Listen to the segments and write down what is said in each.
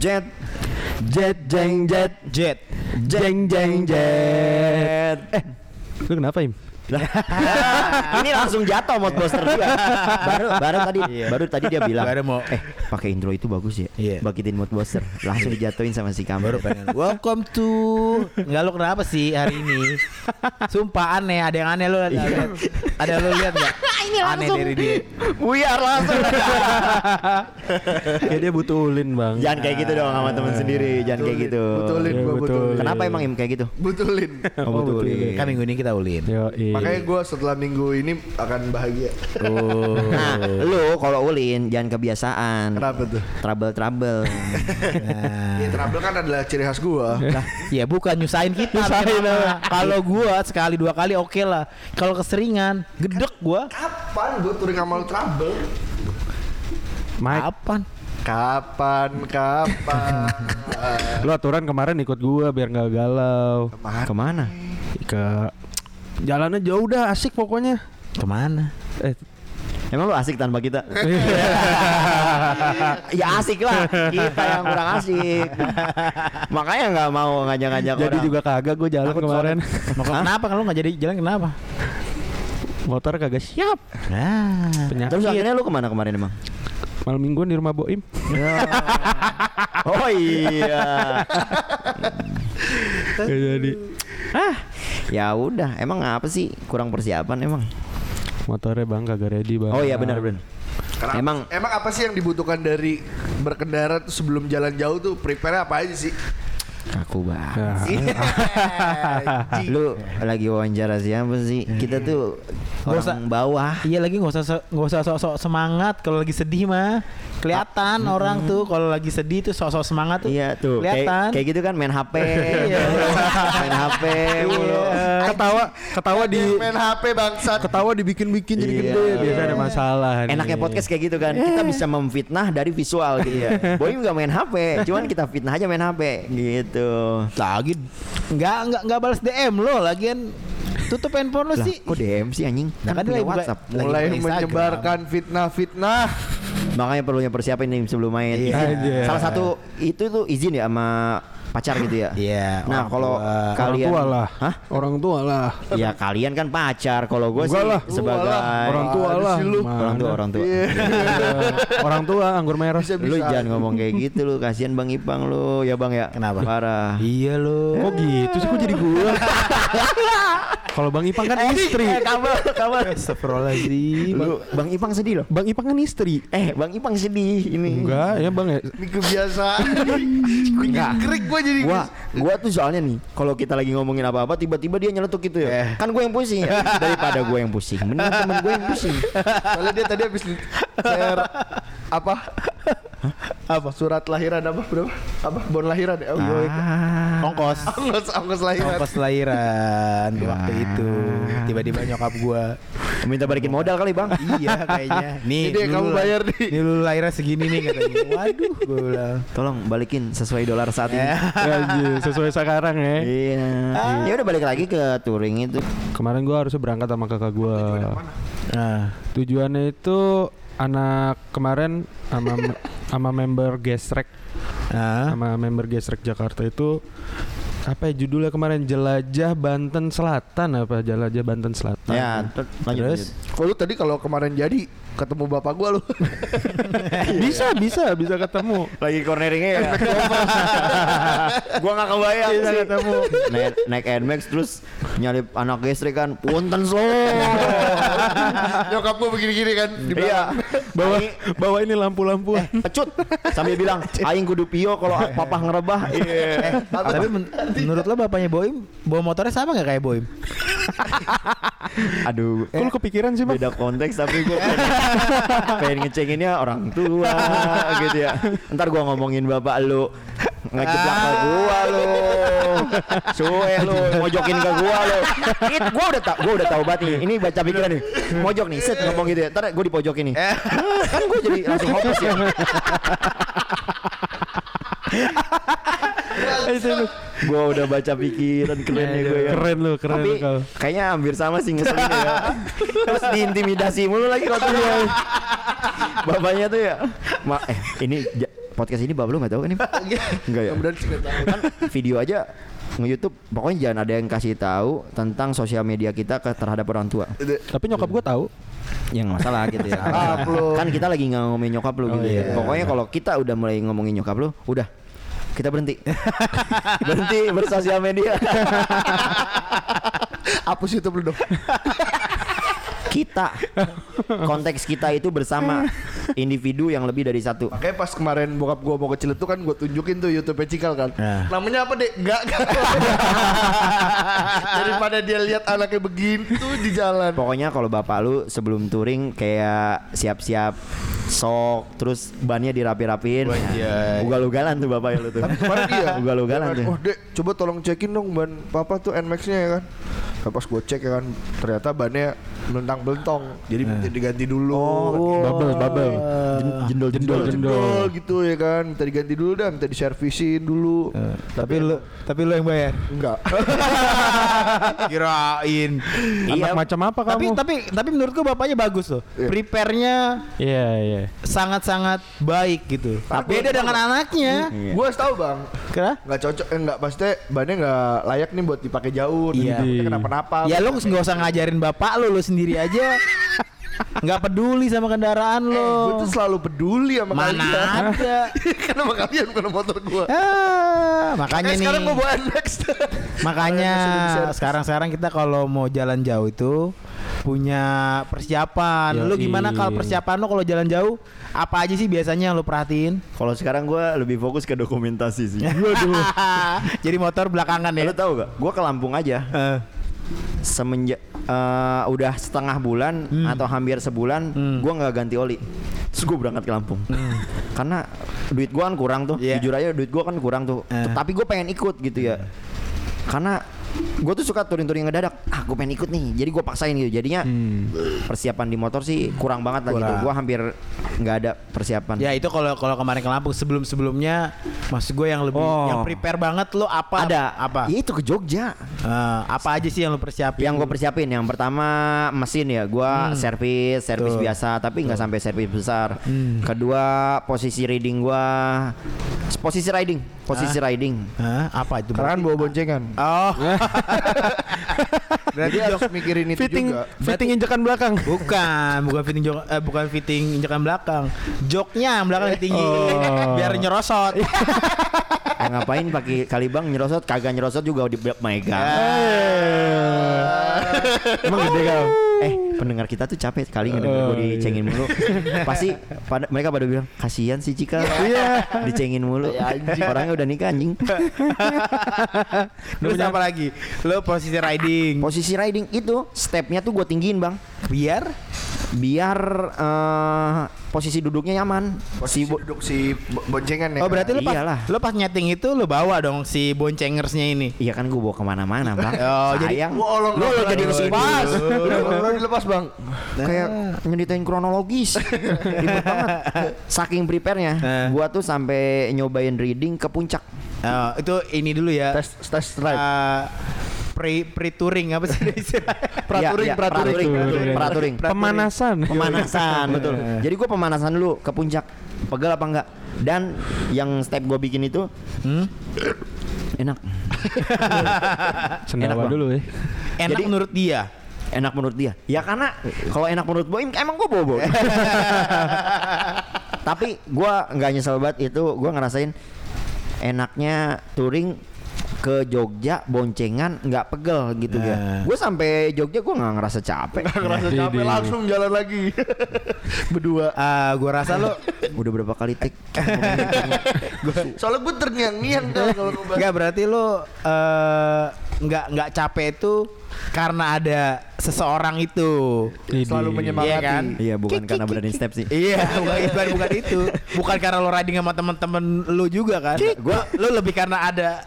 jet jet jeng jet Jet. jeng jeng jet eh Lu kenapa Im? ini langsung jatuh mod poster dia baru baru tadi Iya. baru tadi dia bilang Baru mau- eh pakai intro itu bagus ya Iya. bagitin mod poster langsung dijatuhin sama si Baru kamer pengen Welcome to Enggak lu kenapa sih hari ini? Sumpah aneh. Ada yang aneh lu lihat lihat. Ada lu lihat gak Ini Aneh langsung. dari dia. Buyar langsung. Kayak dia butuh ulin bang. jangan kayak gitu dong sama temen sendiri. Jangan kayak gitu. Betulin Iya, gua betulin. kenapa emang im kayak gitu? Betulin. oh, betul Kan minggu ini kita ulin. Yo, iya. Makanya gue setelah minggu ini akan bahagia. Oh Nah, lu kalau ulin jangan kebiasaan. Kenapa tuh? Trouble trouble. Nah Ya, trouble kan adalah ciri khas gue. Lah, ya bukan nyusahin kita. Nyusahin? Kalau gua sekali dua kali oke lah. Kalau keseringan, gedek gua. Kapan gue touring sama lu trouble? Mike, Kapan? Kapan? Kapan? lu aturan kemarin ikut gua biar nggak galau. Ke mana? Ke jalannya jauh dah asik pokoknya. Ke mana? Eh, Emang lu asik tanpa kita? ya asik lah. Kita yang kurang asik. Makanya nggak mau ngajak-ngajak jadi orang. juga kagak gua jalan Takut kemarin. Kenapa kalau nggak jadi jalan kenapa? Motor kagak siap. Nah, Penyakit. Terus akhirnya lu ke mana kemarin emang? Malam mingguan di rumah Boim. Oh iya. Gak jadi. Ya udah. Emang apa sih? Kurang persiapan emang. Motornya bang kagak ready bang. Oh iya benar benar. Emang emang apa sih yang dibutuhkan dari berkendara tuh sebelum jalan jauh tuh prepare apa aja sih? kaku banget. Nah, Anjing. Lu lagi wawancara siapa sih? Kita tuh Nggak usah. orang bawah. Iya lagi nggak usah nggak usah sok-sok semangat kalau lagi sedih mah kelihatan orang tuh kalau lagi sedih tuh sok-sok semangat tuh. Iya tuh kayak, kelihatan. kayak gitu kan main HP Iya. main HP mulu. ketawa ketawa di main HP bangsat. ketawa dibikin-bikin jadi Iya. gede. Biasa ada masalah nih. Enaknya podcast kayak gitu kan Kita bisa memfitnah dari visual gitu. Ya Boy nggak main HP Cuman kita fitnah aja main HP Gitu. Lagi. Nggak nggak nggak balas DM lo lagian tutup handphone lo sih. kok DM sih anjing? Nah, kan Kan dia punya lagi buka- WhatsApp. Mulai menyebarkan fitnah-fitnah. Makanya perlunya persiapan nih sebelum main Iya. Salah satu itu tuh izin ya sama pacar gitu ya Iya, Nah orang kalau tua. orang kalian tua lah. Hah? Orang tua lah. Ya kalian kan pacar Kalau gue sih lah. sebagai Lu lah. Orang tua lah. lu. Orang tua orang tua Iya. orang tua anggur merah. Bisa Lu bisa. jangan ngomong kayak gitu lu Kasihan Bang Ipang lu Ya Bang ya Kenapa? Parah iya lo Kok gitu sih kok jadi gua? Kalau Bang Ipang kan istri. Eh kabar kabar Astagfirullahaladzim Lu Bang Ipang sedih loh Bang Ipang kan istri. Eh Bang Ipang sedih ini Enggak ya Bang ya. Ini kebiasaan. Enggak. Gerik gue jadi. Gua gua tuh soalnya nih kalau kita lagi ngomongin apa-apa tiba-tiba dia nyeletuk gitu ya. Kan gue yang pusing ya. Daripada gue yang pusing, mending temen gue yang pusing. Soalnya dia tadi habis share apa? Apa? Surat lahiran apa bro? Apa? Bon lahiran ya? Oh, iya. Ah. ongkos Ongkos ongkos lahiran. ongkos lahiran waktu itu tiba-tiba nyokap gua Minta balikin modal kali, Bang. iya kayaknya nih Ini dulu kamu bayar nih. nih lu lahirnya segini nih katanya waduh gua bilang Tolong balikin sesuai dolar saat ini. Anjir, sesuai sekarang ya. Iya. Ya udah balik lagi ke touring itu. Kemarin gua harusnya berangkat sama kakak gua. nah Tujuannya itu anak kemarin sama sama member Gesrek sama member Gesrek Jakarta itu apa ya judulnya kemarin Jelajah Banten Selatan apa Jelajah Banten Selatan. Ya, ter- lanjut. Terus? lanjut. Kok lu tadi kalau kemarin jadi ketemu bapak gua lu. bisa bisa bisa ketemu. Lagi corneringnya ya. gua nggak kebayang Bisa sih. ketemu. Naik naik Nmax terus nyalip anak gestrik kan. Punten slow. Nyokap gua begini-gini kan di Iya. Bawa Aing- bawa ini lampu-lampu. pecut sambil bilang aing kudu pio kalau papa ngerebah iya tapi men- menurut lo bapaknya Boim bawa motornya sama nggak kayak Boim aduh Kok lu kepikiran sih, Bang? beda konteks tapi gue pengen, ngecenginnya orang tua gitu ya. Ntar gua ngomongin bapak lu. Ngejeblak ke gua lu. Suwe lu mojokin ke gua lu. It gua udah tau gua udah tahu banget nih. Ini baca pikiran nih. Mojok nih set ngomong gitu ya. Ntar gua dipojokin nih kan gua jadi langsung hopeless ya Itu gua udah baca pikiran keren nih gue ya Keren lu, keren Tapi lu kayaknya hampir sama sih ngeselin ya. Terus diintimidasi mulu lagi tuh dia. Bapaknya tuh ya. Ma eh ini ja- podcast ini bapak lu nggak tahu kan ini? Enggak ya. Kemudian sih nggak tahu. Kan video aja nge-YouTube pokoknya jangan ada yang kasih tahu tentang sosial media kita ke terhadap orang tua. Tapi nyokap gue tahu. Ya nggak masalah gitu ya. Kan kita lagi nggak ngomongin nyokap lu gitu ya. Pokoknya kalau kita udah mulai ngomongin nyokap lu, udah kita berhenti. berhenti bersosial media. Hapus YouTube lu dong. Kita konteks kita itu bersama individu yang lebih dari satu. Makanya pas kemarin bokap gua mau kecil itu kan gua tunjukin tuh YouTube Cikal kan. Nah. Namanya apa, Dek? Enggak, enggak. Daripada dia lihat anaknya begitu di jalan. Pokoknya kalau bapak lu sebelum touring kayak siap-siap sok terus bannya dirapi-rapin. Wajay. Ugal-ugalan tuh bapak lu tuh. Tapi kemarin iya. Ugal-ugalan Dia kan, tuh. Oh, Dek, coba tolong cekin dong ban papa tuh Nmax-nya ya kan. Nah, pas gue cek ya kan, ternyata bannya melentang-belentong. Jadi minta diganti dulu. Oh, Bubble, bubble. Jen- Jendol-jendol. jendol gitu ya kan. Minta diganti dulu dah, minta diservisin dulu. Tapi lu tapi lu yang bayar. Enggak. Kirain. Anak macam apa kamu? Tapi tapi tapi menurutku bapaknya bagus loh. Iya. Prepare-nya Iya, iya. sangat-sangat baik gitu. Tapi Beda dengan anaknya. Iya. Gue tahu bang, Kenapa? nggak cocok, eh, nggak pasti bannya nggak layak nih buat dipakai jauh. Iya. Nanti kenapa-napa. Ya lu nggak usah ngajarin bapak lu, lu sendiri aja. Nggak peduli sama kendaraan gue lo. tuh selalu peduli sama Mana kalian. ada. kan sama kalian bukan motor gue. Ah, makanya Eh, nih. sekarang gue bawa next. Makanya sekarang-sekarang kita kalau mau jalan jauh itu punya persiapan. Lu Yoi. gimana kalau persiapan lu kalau jalan jauh? Apa aja sih biasanya yang lu perhatiin? Kalau sekarang gua lebih fokus ke dokumentasi sih. Jadi motor belakangan ya. Lu tahu gak? Gua ke Lampung aja. Eh, Semenjak eh, udah setengah bulan atau hampir sebulan, gua nggak ganti oli. Terus gua berangkat ke Lampung. Karena duit gua kan kurang tuh. Iya. Jujur aja duit gua kan kurang tuh. Eh. Tapi gua pengen ikut gitu ya. Karena gue tuh suka touring-touring ngedadak. Ah, gue pengen ikut nih. Jadi gue paksain gitu. Jadinya persiapan di motor sih kurang banget lah gitu. Gue hampir nggak ada persiapan. Ya itu kalau kalau kemarin ke Lampung sebelum sebelumnya maksud gue yang lebih Oh. yang prepare banget lu apa ada apa Ya itu ke Jogja. Eh, apa aja sih yang lu persiapin Yang gue persiapin yang pertama mesin ya, gua servis, servis Hmm. Tuh. Hmm. biasa tapi nggak sampai servis besar. Kedua posisi riding gua, posisi riding, posisi riding. Hah? apa itu Karena kan bawa boncengan. oh Berarti harus mikirin itu fitting juga. fitting injekan belakang. bukan bukan fitting jok eh, bukan fitting injekan belakang joknya yang belakang tinggi Oh. biar nyerosot Ya, ngapain pakai kalibang nyerosot, kagak nyerosot juga di megang. Emang gede kau. Eh, pendengar kita tuh capek sekali ngedenger gue Oh, iya. dicengin mulu. Pasti pada, mereka pada bilang, "Kasihan sih Cika." Iya, dicengin mulu. Orangnya udah nikah anjing. terus apa lagi lu posisi riding Posisi riding itu stepnya tuh gue tinggiin, Bang. biar Biar eh, posisi duduknya nyaman. Si Si bo- duduk si bo- boncengan ya. oh berarti lu pas Iyalah. lu pas nyeting itu lu bawa dong si boncengersnya ini Iya kan gue bawa ke mana-mana bang. Oh, jadi- Sayang. Allah, Lu Allah, jadi Allah, ngesipas. Udah udah dilepas bang. Kayak nyeritain kronologis. Ribet banget. Saking prepare-nya, Eh. gua tuh sampai nyobain reading ke puncak. Oh, itu ini dulu ya Tes tes drive. Eh, pre pre touring apa sih istilahnya? Praturing, Iya, iya, praturing. praturing. Pemanasan. Pemanasan betul. Jadi gua pemanasan dulu ke puncak. Pegel apa enggak? Dan yang step gua bikin itu Hmm? enak. Sendawa dulu ya. Enak Jadi- menurut dia. Enak menurut dia. Ya karena kalau enak menurut Boim emang gua bobo. Tapi gua nggak nyesel banget itu gua ngerasain enaknya touring ke Jogja boncengan nggak pegel gitu Nah. ya. Gue sampai Jogja gua nggak ngerasa capek. Ngerasa capek Jadi. langsung jalan lagi. Berdua. Ah, gua rasa lu Udah berapa kali take? Soalnya gue terngiang-ngiang kan kalau. Enggak berarti lu eh nggak nggak capek itu karena ada seseorang itu. Selalu menyemangati. Iya kan? Iya bukan karena benerin step sih. Iya, bukan, bukan bukan itu. Bukan karena lo riding sama temen-temen lu juga kan. Gua lu lebih karena ada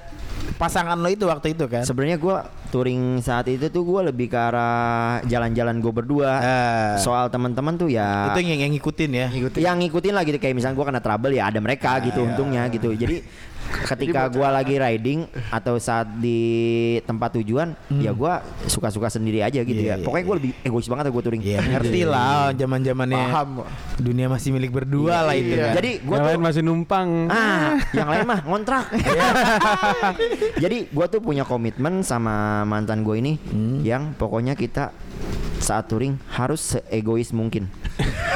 pasangan lo itu waktu itu kan. Sebenarnya gua touring saat itu tuh gue lebih ke arah jalan-jalan gue berdua. Eh, Soal teman-teman tuh ya itu yang, yang ngikutin ya. yang ngikutin lah gitu kayak misalnya gue kena trouble ya ada mereka gitu untungnya gitu jadi ketika gue lagi riding atau saat di tempat tujuan ya gue suka-suka sendiri aja gitu Iya, ya. iya, pokoknya gue lebih egois banget gue touring. Iya ngerti lah zaman zamannya Paham. dunia masih milik berdua lah itu Iya. kan. jadi gue Yang tuh lain masih numpang. ah yang lain mah ngontrak. Jadi gue tuh punya komitmen sama mantan gue ini yang pokoknya kita saat touring harus seegois mungkin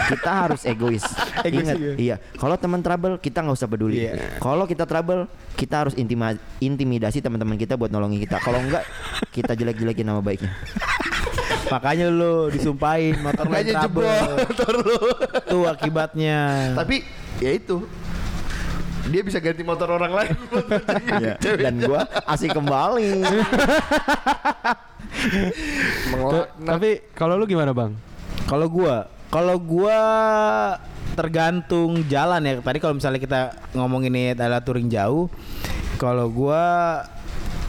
kita harus egois Egois ingat juga. iya kalau teman trouble kita nggak usah peduli Iya. kalau kita trouble kita harus intima- intimidasi teman-teman kita buat nolongin kita kalau enggak kita jelek-jelekin nama baiknya Makanya lu disumpahin motor lu trouble. jebol motor lu. Tuh akibatnya. Tapi ya itu. Dia bisa ganti motor orang lain. Iya. dan gue asik kembali. Tapi kalau lu gimana bang? Kalau gua, kalau gua tergantung jalan ya. Tadi kalau misalnya kita ngomongin ini adalah touring jauh, kalau gua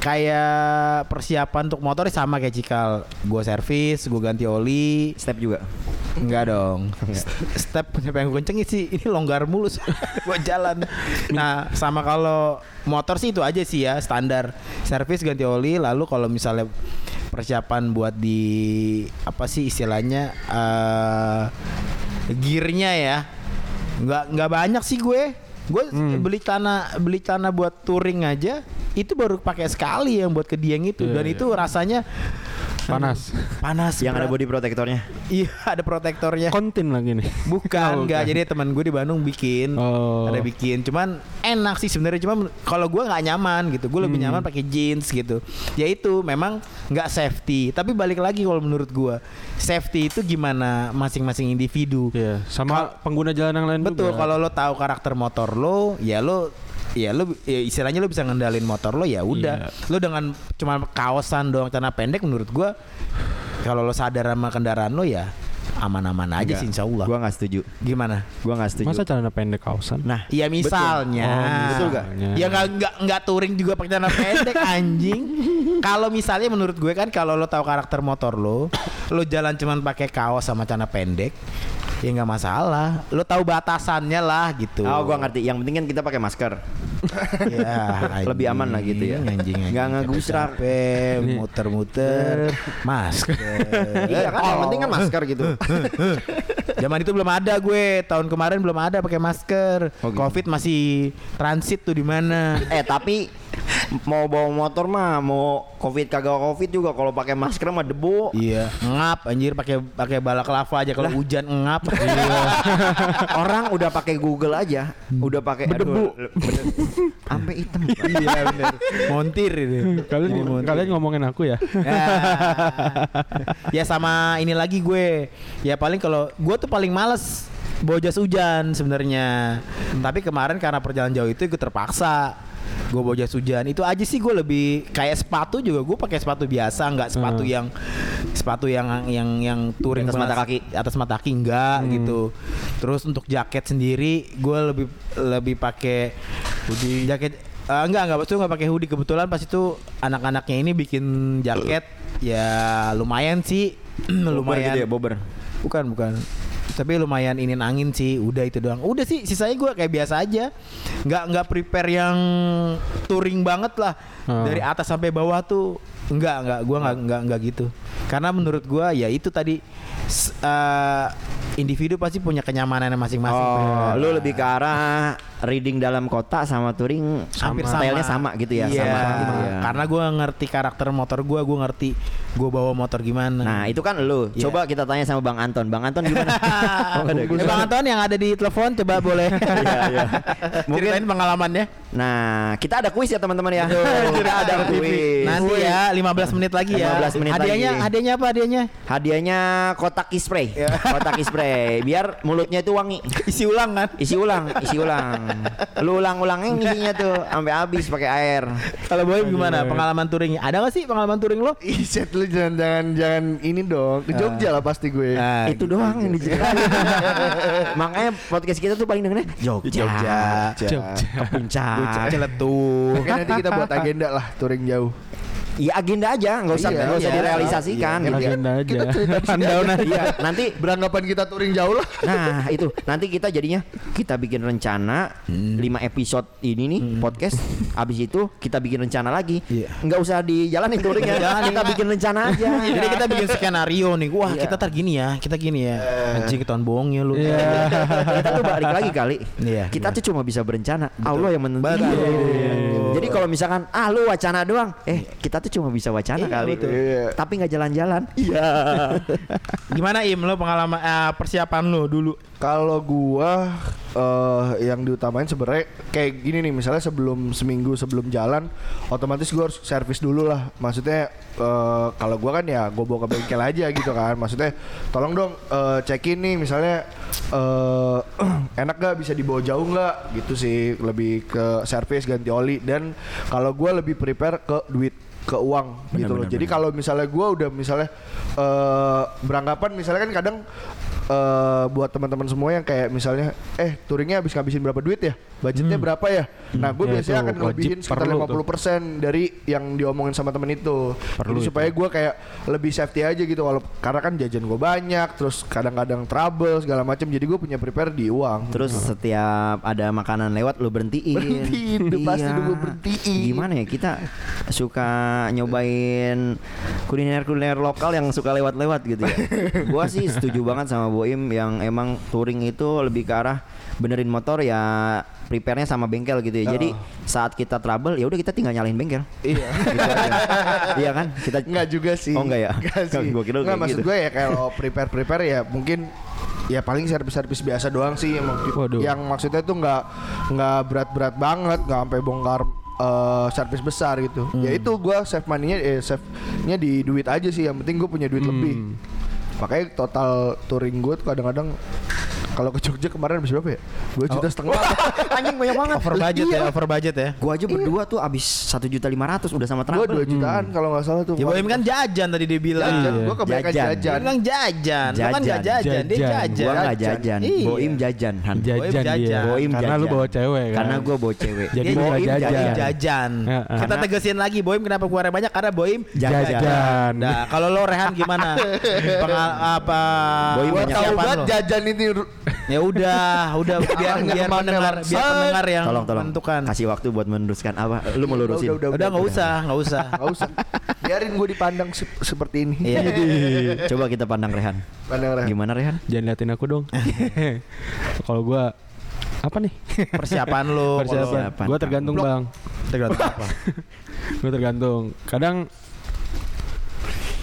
kayak persiapan untuk motor sama kayak Cikal. Gua servis, gua ganti oli. step juga Enggak dong. Step siapa yang gue kencengin sih? Ini longgar mulus buat jalan. Nah, sama kalau motor sih itu aja sih ya standar. Servis ganti oli, lalu kalau misalnya persiapan buat di apa sih istilahnya eh gearnya ya. Nggak nggak banyak sih gue. Gue beli tanah beli tanah buat touring aja itu baru pakai sekali yang buat ke Dieng itu dan Iya, itu rasanya Panas. panas yang ada body protectornya. Iya ada protektornya. Kontin lagi nih. Bukan Oh, enggak. Jadi teman gue di Bandung bikin. Oh. Ada bikin. Cuman enak sih sebenarnya. Cuma kalau gue nggak nyaman gitu. Gue lebih Hmm. nyaman pakai jeans gitu. Ya itu memang nggak safety. Tapi balik lagi kalau menurut gue Safety itu gimana masing-masing individu. Iya, sama pengguna jalan yang lain Betul kalau lo tahu karakter motor lo Ya lo Ya lo ya istilahnya lo bisa ngendalin motor lo ya udah. Iya. Lo dengan cuma kaosan doang celana pendek menurut gua kalau lo sadar sama kendaraan lo ya aman-aman aja sih insya Allah. gue nggak setuju Gimana? gue nggak setuju Masa celana pendek kausan? nah Iya misalnya. Oh, Betul nggak? misalnya. Ya nggak nggak nggak touring juga pakai celana pendek anjing. Kalau misalnya menurut gue kan kalau lo tahu karakter motor lo, lo jalan cuman pakai kaos sama celana pendek, ya nggak masalah. Lo tahu batasannya lah gitu. Oh, gua ngerti. Yang penting kan kita pakai masker. Ya, Lebih aman lah gitu ya. Anjing, anjing. Nggak ngegusrak. Muter-muter, masker. iya kan, yang penting kan masker gitu. Zaman itu belum ada gue, tahun kemarin belum ada pakai masker. Oh, gitu. Covid masih transit tuh di mana? eh, tapi mau bawa motor mah mau covid kagak covid juga kalau pakai masker mah debu. Iya, ngap anjir pakai pakai balak lava aja kalau hujan ngap. Orang udah pakai Google aja, udah pakai bener. Sampai hitam. iya benar. Montir itu. Kalian Ini montir. kalian ngomongin aku ya? Ya. ya sama ini lagi gue. Ya paling kalau gue tuh paling males bawa jas hujan sebenarnya. Tapi kemarin karena perjalanan jauh itu gue terpaksa gue bawa jas hujan. Itu aja sih gue lebih kayak sepatu juga. Gue pakai sepatu biasa nggak sepatu Hmm. yang sepatu yang yang yang touring Atas mata kaki. atas mata kaki enggak gitu. Terus untuk jaket sendiri gue lebih lebih pakai hoodie. jaket eh, enggak enggak pasti nggak pakai hoodie. Kebetulan pas itu anak-anaknya ini bikin jaket ya lumayan sih. Lumayan gitu ya, bober. bukan bukan tapi lumayan inin angin sih udah itu doang. Udah sih sisanya gue kayak biasa aja. Nggak nggak prepare yang touring banget lah Hmm. dari atas sampai bawah tuh nggak nggak gue nggak nggak nggak gitu karena menurut gue ya itu tadi eh, individu pasti punya kenyamanan masing-masing Oh, lu lebih ke arah reading dalam kota sama touring hampir sama. stylenya sama gitu ya, Iya, sama gitu ya. Karena gue ngerti karakter motor gue, gue ngerti gue bawa motor gimana. Nah, itu kan lu. Iya. Coba kita tanya sama Bang Anton. Bang Anton gimana? Oh, gitu. Eh, Bang Anton yang ada di telepon coba boleh. Iya, iya. Ceritain pengalamannya. Nah, kita ada kuis ya teman-teman ya. Ada kuis. Nanti ya 15 menit lagi ya. 15 menit hadiahnya lagi. hadiahnya apa hadiahnya? Hadiahnya kotak spray. Iya. kotak spray biar mulutnya itu wangi. Isi ulang kan? Isi ulang, isi ulang. Lu ulang-ulangnya isinya tuh sampai habis pakai air. Kalau boleh gimana pengalaman touringnya? Ada gak sih pengalaman touring lo? Iset lu jangan jangan jangan ini dong. Ke Jogja lah pasti gue. Nah, itu doang yang diceritain. Makanya podcast kita tuh paling dengernya Jogja, Jogja. Jogja. ke puncak. Celetuh. Oke nanti kita buat agenda lah touring jauh. Iya agenda aja, nggak usah Iya, nggak usah iya. direalisasikan Iya, gitu ya. Agenda aja. Kita cerita di sini aja. Iya, nanti Beranggapan kita touring jauh lah. Nah itu nanti kita jadinya kita bikin rencana 5 episode ini nih podcast abis itu kita bikin rencana lagi Iya. nggak usah dijalanin touringnya kita bikin rencana aja Jadi kita bikin skenario nih. Wah, kita tar gini ya, kita gini ya. Anjing ketahuan bohongnya lu. Iya. kita tuh balik lagi kali Iya. kita tuh cuma bisa berencana Allah yang menentukan jadi kalau misalkan ah lu wacana doang eh kita tuh cuma bisa wacana Iya, kali betul. Iya. tapi nggak jalan-jalan. Iya. Gimana Im? Lo pengalaman eh, persiapan lo dulu? Kalau gua eh yang diutamain sebenarnya kayak gini nih. Misalnya sebelum seminggu sebelum jalan otomatis gua harus servis dulu lah. Maksudnya eh kalau gua kan ya gua bawa ke bengkel aja gitu kan. Maksudnya tolong dong eh cekin nih. Misalnya eh enak gak bisa dibawa jauh nggak? Gitu sih. Lebih ke servis ganti oli. Dan kalau gua lebih prepare ke duit ke uang gitu loh. bener, Jadi kalau misalnya gua udah misalnya eh beranggapan misalnya kan kadang eh buat teman-teman semua yang kayak misalnya eh touringnya habis ngabisin berapa duit ya budgetnya berapa ya nah gue Ya, biasanya akan ngelebihin sekitar perlu tuh. 50% dari yang diomongin sama temen itu Perlu jadi itu. supaya gue kayak lebih safety aja gitu walau karena kan jajan gue banyak terus kadang-kadang trouble segala macam jadi gue punya prepare di uang Terus setiap ada makanan lewat lu berhentiin. Berhentiin, pasti Iya. gua berhentiin. Gimana ya kita suka nyobain kuliner-kuliner lokal yang suka lewat-lewat gitu ya. gua sih setuju banget sama Boim yang emang touring itu lebih ke arah benerin motor ya prepare-nya sama bengkel gitu ya. Jadi saat kita trouble ya udah kita tinggal nyalain bengkel. iya Gitu iya kan? Kita Enggak juga sih. Oh, enggak ya? Enggak sih. Gua kira Enggak, maksud gitu. gue ya kalau prepare-prepare ya mungkin ya paling servis-servis biasa doang sih yang, Waduh. yang maksudnya tuh nggak nggak berat-berat banget, nggak sampai bongkar eh, servis besar gitu. Ya itu gue save money-nya eh save-nya di duit aja sih. Yang penting gue punya duit lebih. Makanya total touring gue kadang-kadang kalau ke Jogja kemarin habis berapa ya? Dua juta setengah. anjing banyak banget. Over budget Iya. ya, over budget ya. Gua aja berdua tuh abis satu juta lima ratus udah sama Gue trouble. dua jutaan kalau nggak salah tuh. Ya Boim kan jajan tadi dia bilang. jajan. Iya. Gue kebanyakan Jajan. Dia jajan. bilang jajan. Lu kan nggak Jajan. jajan, dia Jajan. jajan. Gua nggak jajan, Iya. Boim jajan. Han. Jajan Boim jajan. Karena lu jajan. bawa cewek kan. Karena gue bawa cewek. Jadi Boim jajan. jajan. Ya, Kita tegesin lagi Boim kenapa keluarnya banyak karena Boim Jajan. Nah, kalau lo Rehan gimana? Pengal apa? Boim banyak jajan ini Ya udah, udah biar biar ke mana, pendengar, biar bangsat. pendengar yang Tolong tolong menentukan. kasih waktu buat meneruskan apa? Lu mau lurusin. Udah, Udah nggak usah, nggak usah. Gak usah. Biarin gue dipandang se- seperti ini. Iya. Coba kita pandang Rehan. Pandang Rehan. Gimana Rehan? Jangan liatin aku dong. Kalau gua apa nih? Persiapan lo. Persiapan. Persiapan. Gua tergantung Blok. bang. Tergantung apa? Gue tergantung. Kadang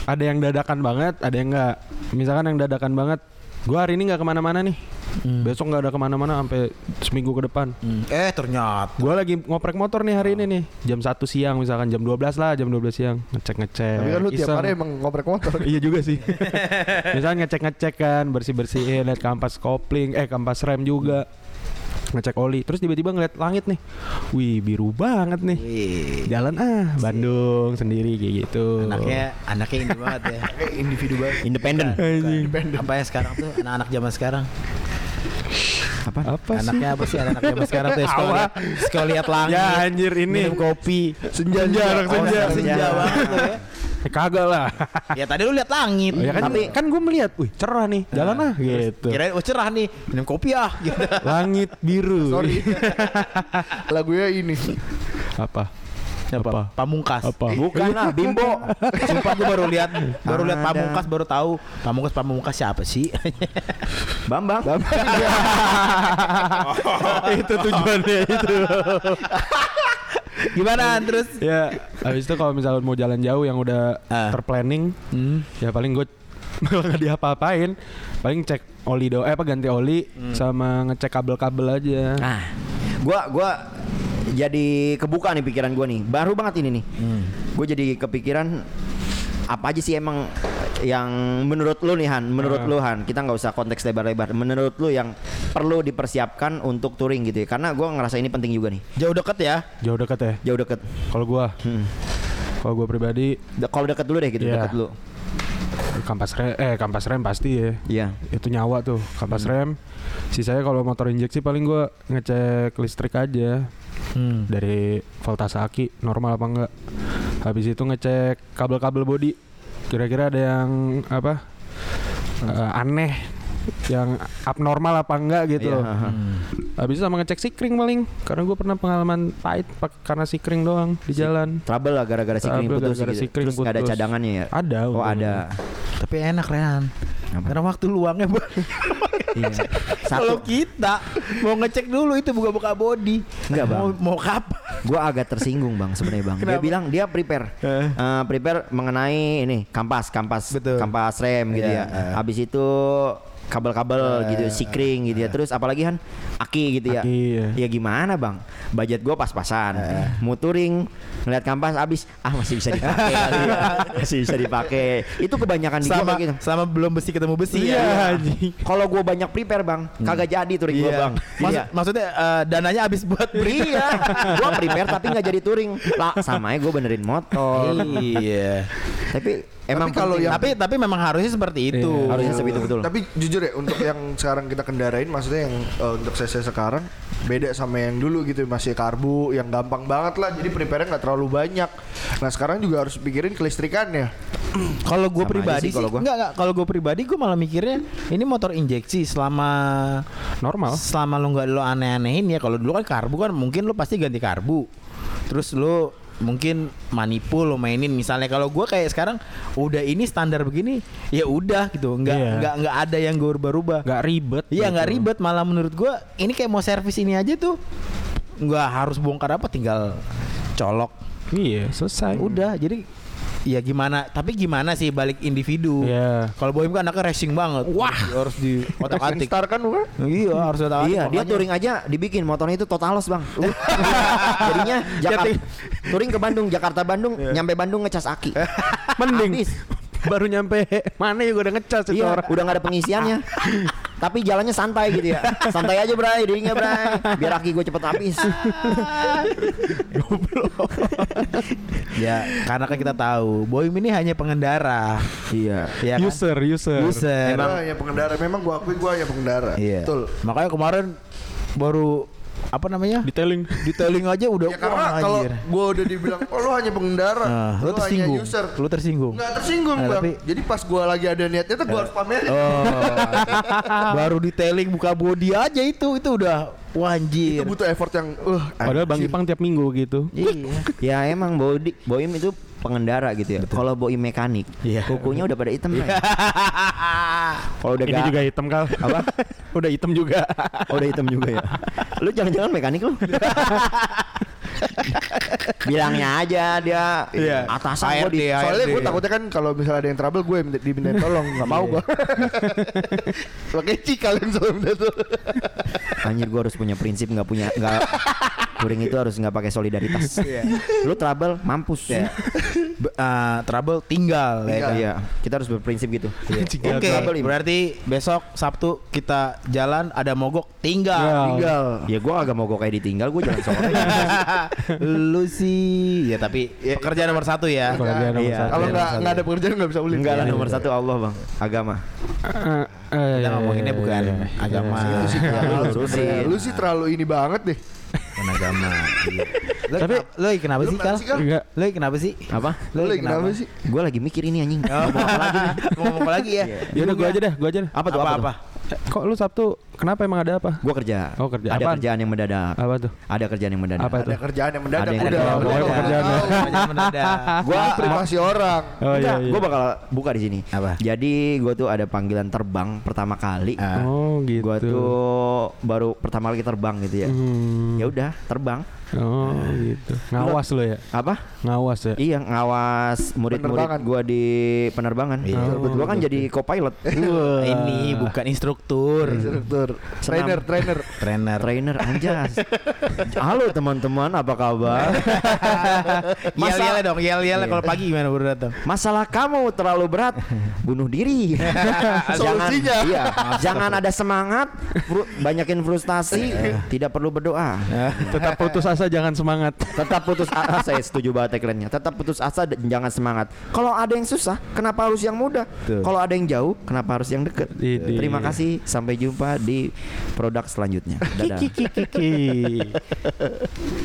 ada yang dadakan banget, ada yang enggak. Misalkan yang dadakan banget, gua hari ini nggak ke mana-mana nih. Besok nggak ada ke mana-mana sampai seminggu ke depan. Eh ternyata. Gua lagi ngoprek motor nih hari ini nih. Jam 1 siang misalkan jam 12 lah, jam 12 siang. Ngecek-ngecek. Tapi kan lu tiap hari emang ngoprek motor. iya juga sih. Misalnya ngecek-ngecek kan, bersih-bersihin, lihat kampas kopling, eh kampas rem juga. Ngecek oli, terus tiba-tiba ngeliat langit nih. Wih, biru banget nih. Wih, Jalan ah, Bandung sendiri kayak gitu. anaknya anaknya ini banget ya. Kayak individu banget. Independen. Apa ya sekarang tuh anak-anak zaman sekarang? Apa? Apa sih? Anaknya apa sih anak-anak zaman sekarang tuh ya, suka Awal. lihat suka lihat langit. Ya anjir ini. minum kopi. Senja, anak senja. Oh, senja banget tuh ya. Eh, kagak lah. Ya tadi lu lihat langit. Oh, ya kan, Tapi- kan gue melihat, wih cerah nih, jalan ah gitu. Kirain oh cerah nih, minum kopi ah gitu. Langit biru. Sorry. Lagunya ini. Apa? Apa? Pamungkas. Apa? Bukan lah, Bimbo. Sumpah gue baru lihat baru lihat. Pamungkas baru tahu Pamungkas Pamungkas siapa sih? Bambang. itu tujuannya itu. Gimana terus? ya, habis itu kalau misalnya mau jalan jauh yang udah Ah. terplanning, Hmm. ya paling gue nggak diapa-apain, paling cek oli do, eh apa ganti oli, sama ngecek kabel-kabel aja. Nah, gua gua jadi kebuka nih pikiran gua nih. Baru banget ini nih. Gue jadi kepikiran apa aja sih emang yang menurut lu nih Han, menurut Ah. lu Han, kita nggak usah konteks lebar-lebar. Menurut lu yang perlu dipersiapkan untuk touring gitu ya. Karena gua ngerasa ini penting juga nih. Jauh deket ya? Jauh deket ya. Jauh deket. Kalau gua, Hmm. kalau gua pribadi, De- Kalau deket dulu deh gitu, Iya. deket dulu. kampas rem, eh kampas rem pasti ya. Iya. Itu nyawa tuh, kampas Hmm. rem. Sisanya kalau motor injeksi paling gua ngecek listrik aja. Hmm. dari voltase aki normal apa enggak Habis itu ngecek kabel-kabel body. Kira-kira ada yang apa? eh, aneh yang abnormal apa enggak gitu Iya, loh. haha. Habis itu sama ngecek sikring paling karena gue pernah pengalaman pahit pak- karena sikring doang di jalan. Trouble lah gara-gara sikring putus gara-gara gitu. sikring Terus nggak ada putus. cadangannya ya? Ada. Oh ada. Tapi enak Rehan. Apa? Karena waktu luangnya Bu. Iya. Kalau kita mau ngecek dulu itu buka-buka body. Enggak, Bang. Mau, mau kapan? gue agak tersinggung bang sebenarnya bang. Dia Kenapa? bilang dia prepare, Eh. Eh, prepare mengenai ini kampas, kampas, Betul. kampas rem gitu Iya, ya. eh. Habis itu kabel-kabel gitu, sikring gitu ya. Terus apalagi kan aki gitu ya. Aki, ya. Ya gimana bang? Budget gue pas-pasan. Eh. Muturing, ngeliat kampas habis, ah masih bisa dipakai kali ya. Masih bisa dipakai. Itu kebanyakan di Sama gitu. sama belum besi ketemu besi Iya, ya. Kalau gue banyak prepare bang, kagak jadi tuh gue bang. Maksud- Iya. maksudnya eh, dananya habis buat beli. Iya, gua prepare tapi nggak jadi touring. Lah, sama gue benerin motor. iya. Tapi emang kalau penting. yang- Tapi tapi memang harusnya seperti itu. Iya, harusnya seperti itu betul. Tapi jujur ya untuk yang sekarang kita kendarain maksudnya yang eh, untuk CC sekarang beda sama yang dulu gitu masih karbu yang gampang banget lah jadi prepare nggak terlalu banyak. Nah sekarang juga harus pikirin kelistrikannya. Kalau gue pribadi sih sih, kalau gua. enggak enggak. Kalau gue pribadi gue malah mikirnya ini motor injeksi selama Normal. selama lo nggak lo aneh-anehin ya. Kalau dulu kan karbu kan mungkin lo pasti ganti karbu. Terus lo mungkin manipul lo mainin misalnya kalau gue kayak sekarang udah ini standar begini ya udah gitu nggak Iya. nggak nggak ada yang gue rubah-rubah Gak ribet. Iya nggak gitu. ribet malah menurut gua ini kayak mau servis ini aja tuh nggak harus bongkar apa tinggal colok Iya, selesai. udah jadi ya gimana tapi gimana sih balik individu Iya. kalau Boim kan anaknya racing banget wah harus di otak Racing atik Star kan bukan? iya harus otak atik Iya, dia touring aja dibikin motornya itu totalos bang. Jadinya Jakarta, touring ke Bandung, Jakarta Bandung, nyampe Bandung ngecas aki. Mending. Baru nyampe mana ya gue udah ngecas itu Iya, orang. udah nggak ada pengisiannya. Tapi jalannya santai gitu ya. Santai aja bray, dirinya bray. Biar aki gue cepet habis. ya karena kan kita tahu Boim ini hanya pengendara iya. ya kan? User, user. user Emang hanya pengendara. Memang gua akui gua hanya pengendara. iya Betul. makanya kemarin baru apa namanya Detailing. detailing aja udah Ya karena kalau gua udah dibilang oh lu hanya pengendara, Nah, lu lu hanya tersinggung user. lu tersinggung Nggak tersinggung Nah, bang. tapi- Jadi pas gua lagi ada niatnya tuh gua harus pamerin. Oh, baru detailing buka body aja itu itu udah wah anjir. Itu butuh effort yang uh Padahal Bang. Ipang tiap minggu gitu. Iya. Ya emang Bodi, Boim itu pengendara gitu ya. Kalau Boim mekanik, Iya. kukunya udah pada hitam Bray. Kalau udah Ini ga- juga hitam kal. Apa? udah hitam juga. Oh, udah hitam juga ya. Lu jangan-jangan mekanik lu. Bilangnya aja dia Iya. atasan gua ARD, di ARD. Soalnya gue takutnya kan kalau misalnya ada yang trouble gue minta dimintain tolong nggak mau gue. Pakai cikal yang selalu minta tolong. Anjir gua harus punya prinsip nggak punya nggak touring itu harus nggak pakai solidaritas. Lu trouble mampus ya. B- uh, trouble tinggal, ya kan? Iya, kita harus berprinsip gitu. Oke, Trouble, Im. berarti besok Sabtu kita jalan ada mogok tinggal. Ya. Tinggal. Ya gua agak gua kayak ditinggal, gua jalan sore. Lu sih ya tapi pekerjaan nomor satu ya. Pekerjaan nomor Iya. satu. Kalau nggak nggak ada pekerjaan nggak bisa ulin. Enggak lah Iya, nomor iya. satu Allah bang, agama. Eh, eh, Kita ngomonginnya iya, bukan agama. Itu sih Ya, terlalu lu sih terlalu ini banget deh. Bukan agama. Iya. Tapi- kenapa- lu kenapa sih, Kal? Enggak. Lu kenapa sih? Apa? Lu lagi kenapa sih? Gua lagi mikir ini anjing. Oh, Ngomong apa lagi nih? Mau ngomong apa lagi ya? Ya udah gua aja dah, gua aja dah. Apa tuh? Apa, Apa-apa? tuh? Eh, Kok lu Sabtu kenapa emang ada apa? Gua kerja. Oh, kerja. Ada Apaan? kerjaan yang mendadak. Apa tuh? Ada kerjaan yang mendadak. Apa itu? Ada kerjaan yang mendadak Ada yang udah. mendadak. udah, Pokoknya udah. pekerjaan. Kerjaan mendadak. Gua Ini privasi orang. Oh Enggak, iya. iya. gua bakal buka di sini. Apa? Jadi gua tuh ada panggilan terbang pertama kali. Ah. Oh gitu. Gua tuh baru pertama kali terbang gitu ya. Hmm. Ya udah, terbang. Oh gitu. Ngawas lo ya? Apa? Ngawas ya? Iya, ngawas murid-murid gua di penerbangan. Iya, Betul, Gua kan jadi co-pilot. Ini bukan instruktur. Instruktur, Senam. trainer, trainer. Trainer. Trainer anjas. Halo teman-teman, apa kabar? Yel yel dong, yel yel kalau pagi gimana baru datang? Masalah kamu terlalu berat, bunuh diri. jangan, iya, jangan ada semangat, fru- banyakin frustasi, tidak perlu berdoa. Tetap putus asa jangan semangat. Tetap putus asa, saya setuju banget tagline-nya. Tetap putus asa dan jangan semangat. Kalau ada yang susah, kenapa harus yang mudah? Kalau ada yang jauh, kenapa harus yang deket? Ini. Terima kasih, sampai jumpa di produk selanjutnya. Dadah.